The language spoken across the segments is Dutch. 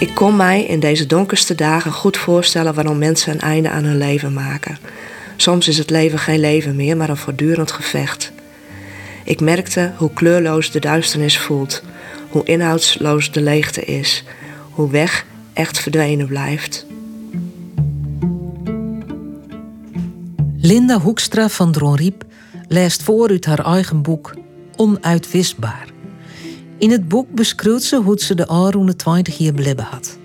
Ik kon mij in deze donkerste dagen goed voorstellen waarom mensen een einde aan hun leven maken. Soms is het leven geen leven meer, maar een voortdurend gevecht. Ik merkte hoe kleurloos de duisternis voelt, hoe inhoudsloos de leegte is, hoe weg echt verdwenen blijft. Linda Hoekstra van Dronriep leest voor uit haar eigen boek Onuitwisbaar. In het boek beschrijft ze hoe ze de Aroene 20 jaar blijven had.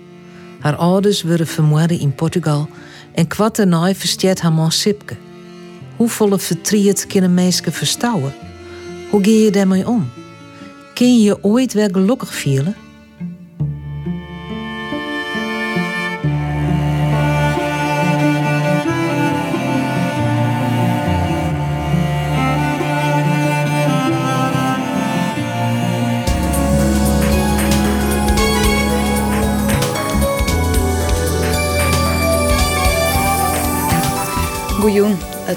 Haar ouders werden vermoord in Portugal en kwart daarna versteert haar man Sipke. Hoe volle verdriet kunnen mensen verstouwen? Hoe ga je daarmee om? Kun je je ooit weer gelukkig voelen?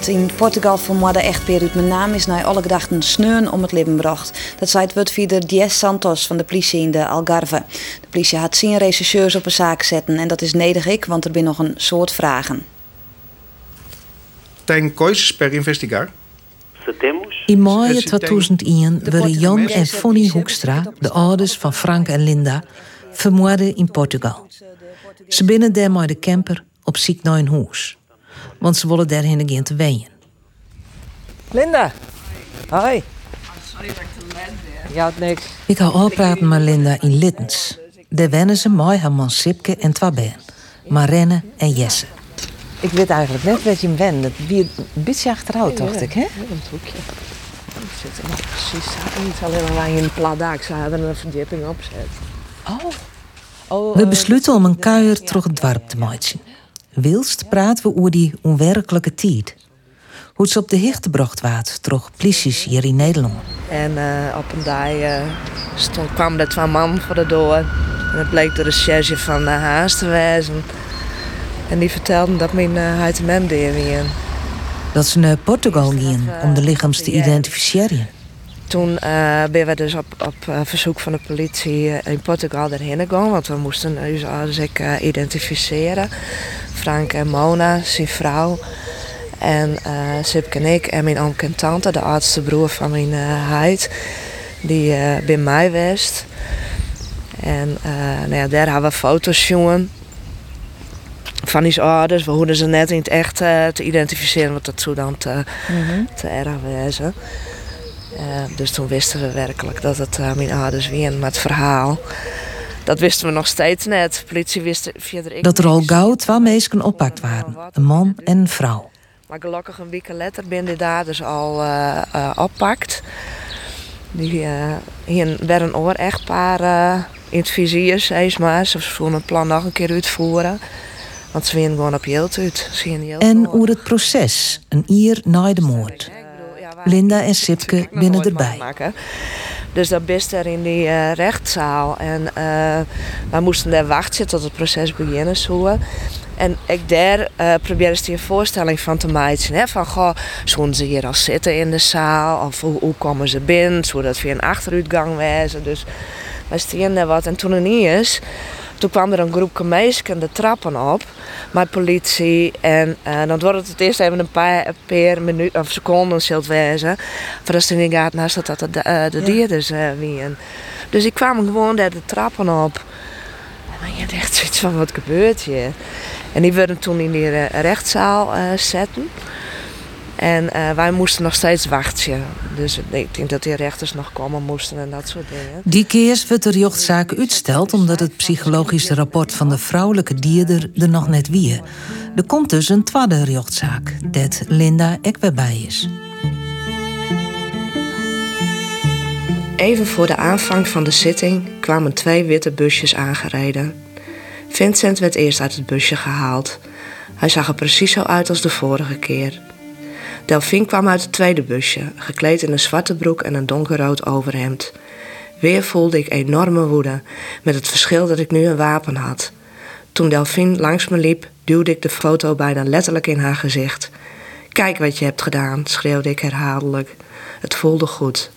In Portugal vermoorde echtpaar uit mijn naam is naar alle gedachten sneun om het leven gebracht. Dat zei het woordvoerder Diez Santos van de politie in de Algarve. De politie had zien rechercheurs op een zaak zetten en dat is nedig ik, want er zijn nog een soort vragen. Tem coisas para investigar? In mei 2001 werden Jan en Fonny Hoekstra, de ouders van Frank en Linda, vermoord in Portugal. Ze binnen daarmee de camper op ziek naar een huis. Want ze willen daarheen gaan te weien. Linda. Hoi. Ja, het niks. Ik ga afpraten met Linda in Littens. Daar wennen ze mooi haar man Sipke en twee been. Marenne en Jesse. Ik weet eigenlijk net wat je hem went. Het wie een beetje achteruit, dacht ik, hè? Ja, een hoekje. Ik zit er precies niet alleen maar in een plat dak. Ze hadden een verdieping opzet. Oh. oh We besluiten om een kuier terug het dorp te maken. Wilst praten we over die onwerkelijke tijd. Hoe ze op de hicht gebracht werd door polities hier in Nederland. En eh, op een dag eh, stond, kwamen er twee man voor de deur. En het bleek de recherche van uh, Haas te wezen. En die vertelden dat mijn uh, er weer. Dat ze naar Portugal gingen om de lichaams te identificeren. Toen uh, ben we dus op, op uh, verzoek van de politie uh, in Portugal erheen gegaan. Want we moesten dus als ik identificeren. Frank en Mona, zijn vrouw. En Sipke en ik en mijn oom en tante, de oudste broer van mijn huid. Die bij mij was. En nou ja, daar hebben we foto's jongen van die ouders. We hoorden ze net in het echt te identificeren, want dat zou dan te, mhm. te erg wezen. Uh, dus toen wisten we werkelijk dat het uh, mijn ouders waren. Maar het verhaal, dat wisten we nog steeds net. De politie wist via Dat er al gauw twee mensen oppakt waren. Een man en een vrouw. Maar gelukkig een week later ben de daders al uh, oppakt. Die hier werden een oor echtpaar in het vizier, maar. Ze voelen het plan nog een keer uitvoeren. Want ze waren gewoon op Jeelt uit. En hoe het proces, een uur na de moord. Linda en Sipke binnen erbij. Dus dat best er in die uh, rechtszaal. En uh, wij moesten daar wachten tot het proces beginnen zou. En ik daar uh, probeerde ze een voorstelling van te maken. Hè? Van, goh, zullen ze hier al zitten in de zaal? Of hoe, komen ze binnen? Zou dat via een achteruitgang wezen? Dus wij staan daar wat. En toen er niet is, toen kwam er een groep meisjes de trappen op met politie. En uh, dan wordt het het eerst even een paar per minuut of seconden zult wezen. Voordat ze in gaten naast dat dat de, uh, de dierders uh, wien. Dus ik kwam gewoon daar de trappen op. En je dacht zoiets van wat gebeurt hier? En die werden toen in die rechtszaal zetten. En uh, wij moesten nog steeds wachten. Dus ik denk dat die rechters nog komen moesten en dat soort dingen. Die keer werd de rechtszaak uitsteld omdat het psychologische rapport van de vrouwelijke dierder er nog net wie. Er komt dus een tweede rechtszaak, dat Linda ook weer bij is. Even voor de aanvang van de zitting kwamen twee witte busjes aangereden. Vincent werd eerst uit het busje gehaald. Hij zag er precies zo uit als de vorige keer. Delphine kwam uit het tweede busje, gekleed in een zwarte broek en een donkerrood overhemd. Weer voelde ik enorme woede, met het verschil dat ik nu een wapen had. Toen Delphine langs me liep, duwde ik de foto bijna letterlijk in haar gezicht. Kijk wat je hebt gedaan, schreeuwde ik herhaaldelijk. Het voelde goed.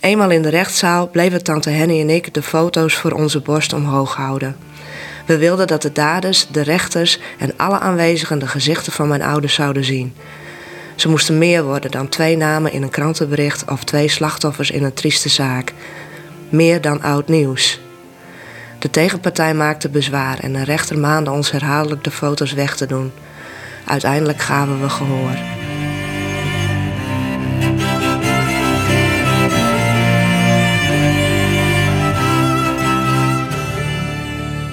Eenmaal in de rechtszaal bleven tante Henny en ik de foto's voor onze borst omhoog houden. We wilden dat de daders, de rechters en alle aanwezigen de gezichten van mijn ouders zouden zien. Ze moesten meer worden dan twee namen in een krantenbericht of twee slachtoffers in een trieste zaak. Meer dan oud nieuws. De tegenpartij maakte bezwaar en de rechter maande ons herhaaldelijk de foto's weg te doen. Uiteindelijk gaven we gehoor.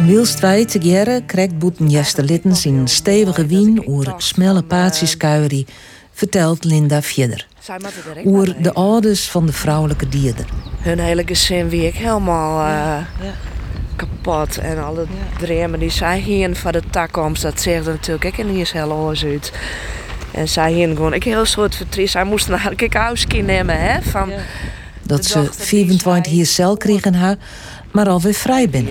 Wilst wij te gerre krijgt boeten Littens in stevige wien oer smelle paatieskuieri, vertelt Linda Fjedder. Oer de ouders van de vrouwelijke dierder. Hun hele gezin wie ik helemaal uh, kapot. En alle dremen die zij hier van de toekomst, dat zegt natuurlijk ik in hier heel oors uit. En zij hier gewoon, ik heel soort verdriet. Zij moesten eigenlijk ik huisje nemen, hè? Van Dat ze 24 hier cel kregen haar, maar alweer vrij ben.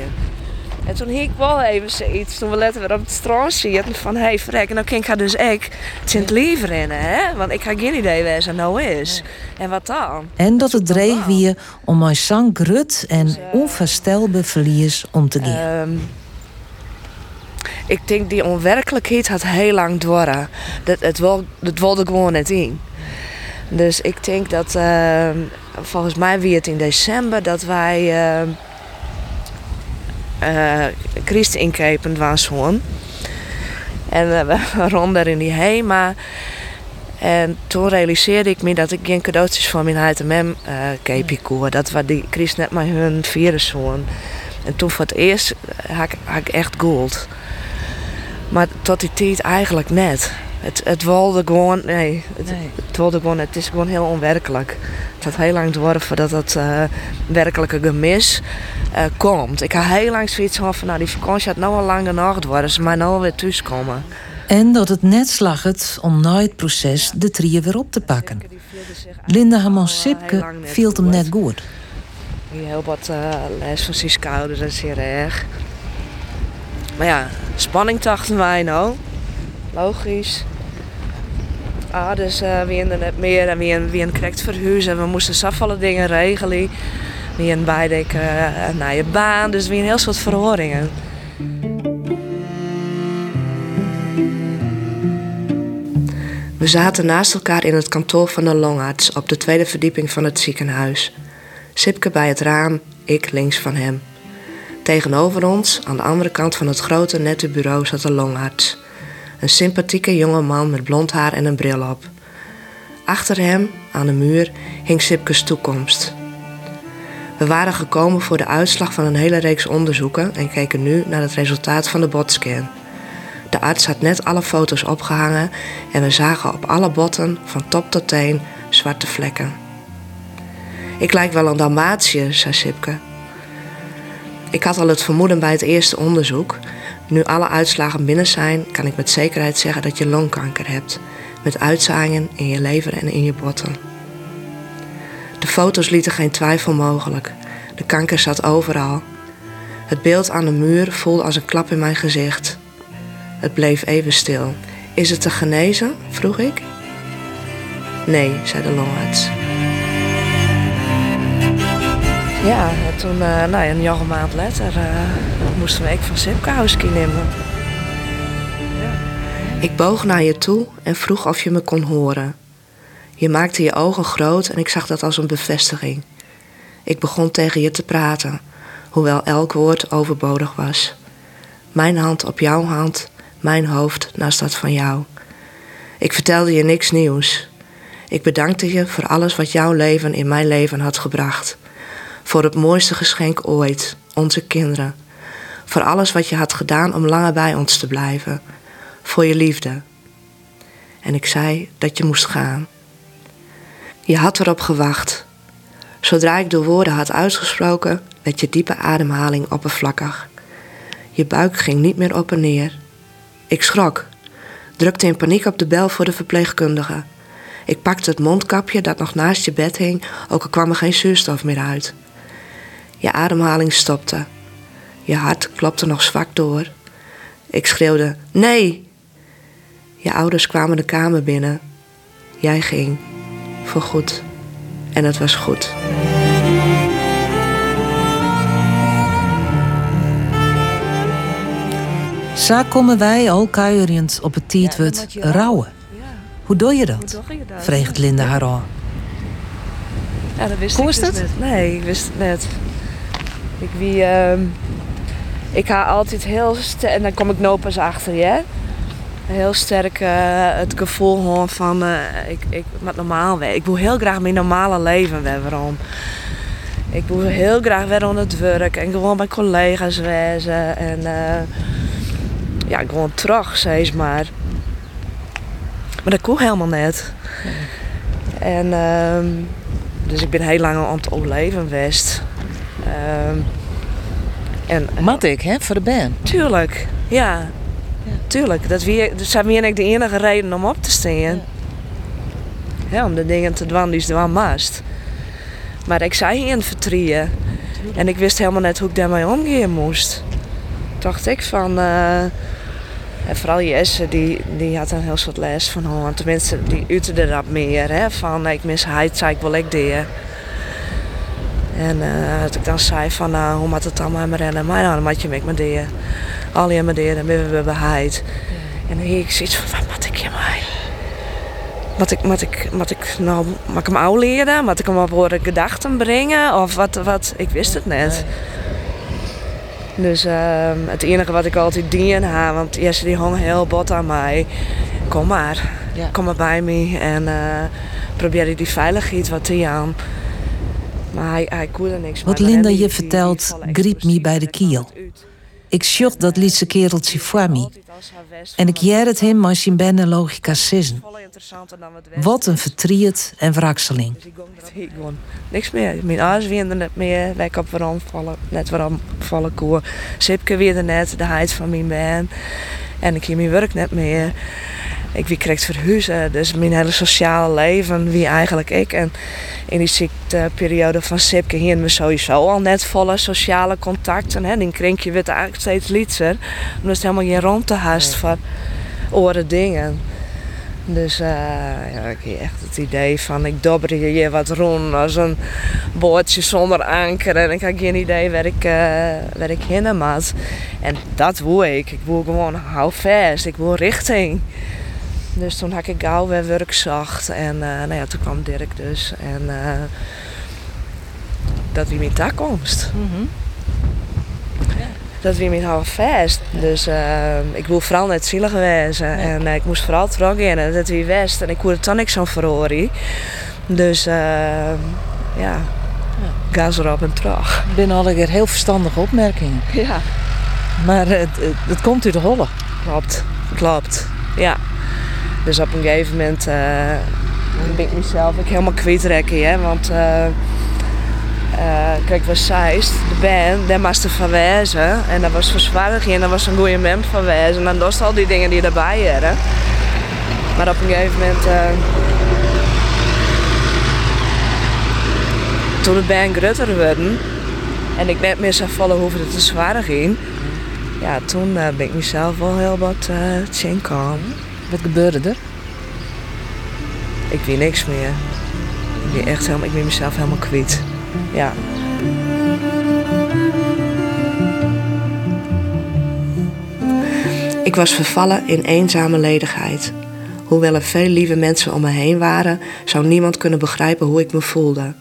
En toen hiek ik wel even zoiets, toen we letten weer op het strand zitten van hé hey, frek, nou kan ik haar dus ik het liever in, hè? Want ik heb geen idee waar ze nou is. En wat dan? En dat het dreig weer om mijn zang grut en onvoorstelbaar verlies om te gaan. Ehm, ik denk die onwerkelijkheid had heel lang door. Dat, het, wil, het wilde gewoon net in. Dus ik denk dat, ehm, volgens mij wie het in december, dat wij ehm, uh, Christen inkepen was gewoon. En uh, we ronden in die HEMA. En toen realiseerde ik me dat ik geen cadeautjes van mijn HTMM uh, keepje koer. Dat was die Christ net met hun virus zoon. En toen voor het eerst had, had ik echt gold. Maar tot die tijd eigenlijk net. Het, het wilde gewoon, nee, het, Nee. het wilde gewoon, het is gewoon heel onwerkelijk. Het had heel lang door voordat het eh, werkelijke gemis eh, komt. Ik had heel lang zoiets van, van nou die vakantie had nou al lang genoeg worden, ze maar nou weer thuiskomen. En dat het net slag het om na het proces de trieën weer op te pakken. Linda Haman Sipke viel hem net goed. Heel wat eh, les van zijn schouder, dat is heel erg. Maar ja, spanning dachten wij nou. Logisch. Dus wie er net meer en wie een, correct verhuizen. En we moesten zoveel dingen regelen. Wie een bijdek uh, naar je baan. Dus wie een heel soort verhoringen. We zaten naast elkaar in het kantoor van de longarts op de tweede verdieping van het ziekenhuis. Sipke bij het raam, ik links van hem. Tegenover ons, aan de andere kant van het grote nette bureau, zat de longarts. Een sympathieke jonge man met blond haar en een bril op. Achter hem, aan de muur, hing Sipkes toekomst. We waren gekomen voor de uitslag van een hele reeks onderzoeken en keken nu naar het resultaat van de botscan. De arts had net alle foto's opgehangen en we zagen op alle botten, van top tot teen, zwarte vlekken. Ik lijk wel een Dalmatiër, zei Sipke. Ik had al het vermoeden bij het eerste onderzoek. Nu alle uitslagen binnen zijn, kan ik met zekerheid zeggen dat je longkanker hebt. Met uitzaaiingen in je lever en in je botten. De foto's lieten geen twijfel mogelijk. De kanker zat overal. Het beeld aan de muur voelde als een klap in mijn gezicht. Het bleef even stil. Is het te genezen? vroeg ik. Nee, zei de longarts. Ja, en toen, uh, nou een jonge maand later, uh, moesten we ik van Sipkowski nemen. Ik boog naar je toe en vroeg of je me kon horen. Je maakte je ogen groot en ik zag dat als een bevestiging. Ik begon tegen je te praten, hoewel elk woord overbodig was. Mijn hand op jouw hand, mijn hoofd naast dat van jou. Ik vertelde je niks nieuws. Ik bedankte je voor alles wat jouw leven in mijn leven had gebracht. Voor het mooiste geschenk ooit, onze kinderen. Voor alles wat je had gedaan om langer bij ons te blijven. Voor je liefde. En ik zei dat je moest gaan. Je had erop gewacht. Zodra ik de woorden had uitgesproken, werd je diepe ademhaling oppervlakkig. Je buik ging niet meer op en neer. Ik schrok, drukte in paniek op de bel voor de verpleegkundige. Ik pakte het mondkapje dat nog naast je bed hing, ook al kwam er geen zuurstof meer uit. Je ademhaling stopte. Je hart klopte nog zwak door. Ik schreeuwde: Nee! Je ouders kwamen de kamer binnen. Jij ging. Voorgoed. En het was goed. Zo komen wij al kuierend op het tietwoord rouwen. Hoe doe je dat? Vreegt Linda haar al. Ja, dat wist Hoe ik dus. Nee, ik wist het net. Ik wie... ehm, ik ga altijd heel sterk... En dan kom ik nou pas achter, ja? Heel sterk eh, het gevoel gewoon van... eh, ik, ik met normaal weer. Ik wil heel graag mijn normale leven weer waarom. Ik wil heel graag weer aan het werk. En gewoon bij collega's wezen. En... eh, ja, gewoon terug, zeg maar. Maar dat kon helemaal net. En... ehm, dus ik ben heel lang aan het overleven geweest. Ehm, en Mat ik, hè, voor de band. tuurlijk, ja. Tuurlijk, dat wie, dat zijn weer de enige reden om op te staan. Ja. om de dingen te doen die ze doen mast. Maar ik zei in vertrieën. En ik wist helemaal net hoe ik daarmee omgaan moest. Dacht ik van... eh, en vooral Jesse, die, die had een heel soort les van hoe. Tenminste, die uitte dat meer. Hè, van ik mis heid, zei ik wel ik deed. En eh dat ik dan zei van, nou, hoe moet het dan maar rennen? Maar dan moet je met me deed. Al je me deed, dan ben we bij heid. En dan ik zoiets van, wat moet ik je mij? Wat ik, wat ik, wat ik, nou, mag ik hem ouw leren? Moet ik hem op woorden gedachten brengen? Of wat, wat, ik wist het net. Dus ehm, het enige wat ik altijd dien ha, want Jesse die hong heel bot aan mij. Kom maar, Ja. kom maar bij me en eh probeer die veiligheid wat te aan. Maar hij, hij kon er niks Wat. Linda je vertelt, griep me bij de kiel. ik zocht dat lietse kereltje voor me. En ik jær het hem als je benne logica sissen. Wat een vertriet en wrakseling. Dus ik niks meer. Mijn ouders weer er net meer. Wij op waarom vallen, net waarom vallen koer. Sipke weer er net, de heid van mijn baan. En ik hier mijn werk net meer. Ik wie kreeg verhuizen, dus mijn hele sociale leven, wie eigenlijk ik. En in die ziekteperiode van Sipke hier we sowieso al net volle sociale contacten. Hè. Die kring je werd eigenlijk steeds lietser. Omdat het helemaal geen rond te haast van oren dingen. Dus eh, ja, ik heb echt het idee van ik dobber hier wat rond als een bootje zonder anker en ik had geen idee waar ik, eh, waar ik heen moet. En dat woe ik. Ik wil gewoon hou vast, ik wil richting. Dus toen had ik gauw weer werk zacht en eh, nou ja, toen kwam Dirk dus en eh, dat wie mijn toekomst. Dat wie mijn hou vast. Dus eh, ik wil vooral net zielig wezen. En eh, ik moest vooral terug in. En dat wie west. En ik hoorde dan niks van verhorie. Dus eh, ja, gas erop en terug. Ik ben al een keer heel verstandige opmerkingen. Ja, Maar het, het, het komt uit de holle. klopt. Klopt. Ja. Dus op een gegeven moment eh, ben ik mezelf ook helemaal kwijtrekken. Hè? Want eh, eh, kijk, we Zeist, de band, daar er van wezen. En dat was verzwaardig en dat was een goede mem van wezen. En dan was al die dingen die erbij waren. Maar op een gegeven moment... toen de band groter werden en ik net meer zou vallen hoeven het te zwaar ging, ja, toen ben ik mezelf wel heel wat uh, kan. Wat gebeurde er? Ik weet niks meer. Ik ben echt helemaal, ik ben mezelf helemaal kwijt. Ja. Ik was vervallen in eenzame ledigheid. Hoewel er veel lieve mensen om me heen waren, zou niemand kunnen begrijpen hoe ik me voelde.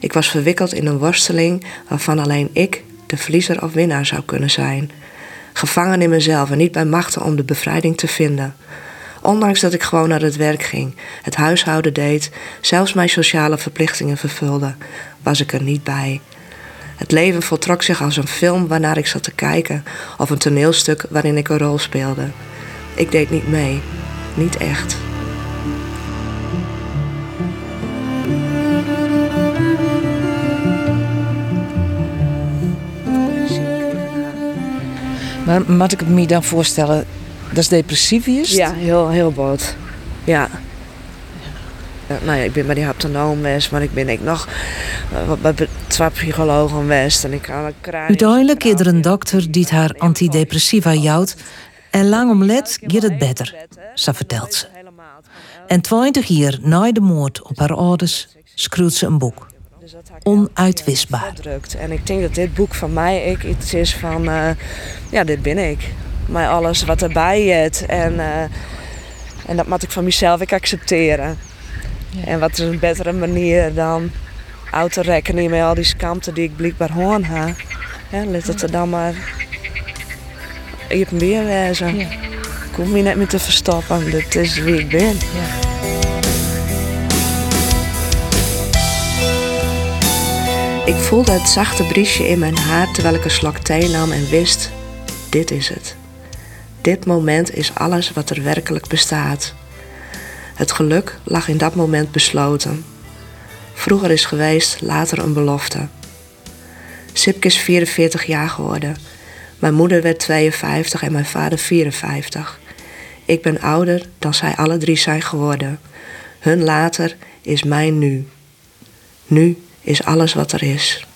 Ik was verwikkeld in een worsteling waarvan alleen ik de verliezer of winnaar zou kunnen zijn. Gevangen in mezelf en niet bij machten om de bevrijding te vinden. Ondanks dat ik gewoon naar het werk ging, het huishouden deed, zelfs mijn sociale verplichtingen vervulde, was ik er niet bij. Het leven voltrok zich als een film waarnaar ik zat te kijken, of een toneelstuk waarin ik een rol speelde. Ik deed niet mee, niet echt. Maar moet ik me dan voorstellen dat is depressief is? Ja, heel, heel boot. Ja. Ja, nou ja, ik ben bij die haptonoom geweest, maar ik ben ik nog uh, bij twee psychologen geweest. En ik kan een kraan. Uiteindelijk is er een dokter die haar antidepressiva jouwt. En lang om let gaat het beter, zo vertelt ze. En 20 jaar na de moord op haar ouders schreeuwt ze een boek. Onuitwisbaar. En ik denk dat dit boek van mij ik iets is van, uh, ja, dit ben ik. Met alles wat erbij is. En, uh, en dat moet ik van mezelf ook accepteren. Ja. En wat is een betere manier dan uit te met al die schaamte die ik blijkbaar hoorn heb. Ja, let het er dan maar hebt weer wezen. Ja. Ik hoef me net meer te verstoppen. Dit is wie ik ben. Ja. Ik voelde het zachte briesje in mijn haar terwijl ik een slok thee nam en wist: dit is het. Dit moment is alles wat er werkelijk bestaat. Het geluk lag in dat moment besloten. Vroeger is geweest, later een belofte. Sipke is 44 jaar geworden. Mijn moeder werd 52 en mijn vader 54. Ik ben ouder dan zij alle drie zijn geworden. Hun later is mijn nu. Nu is alles wat er is.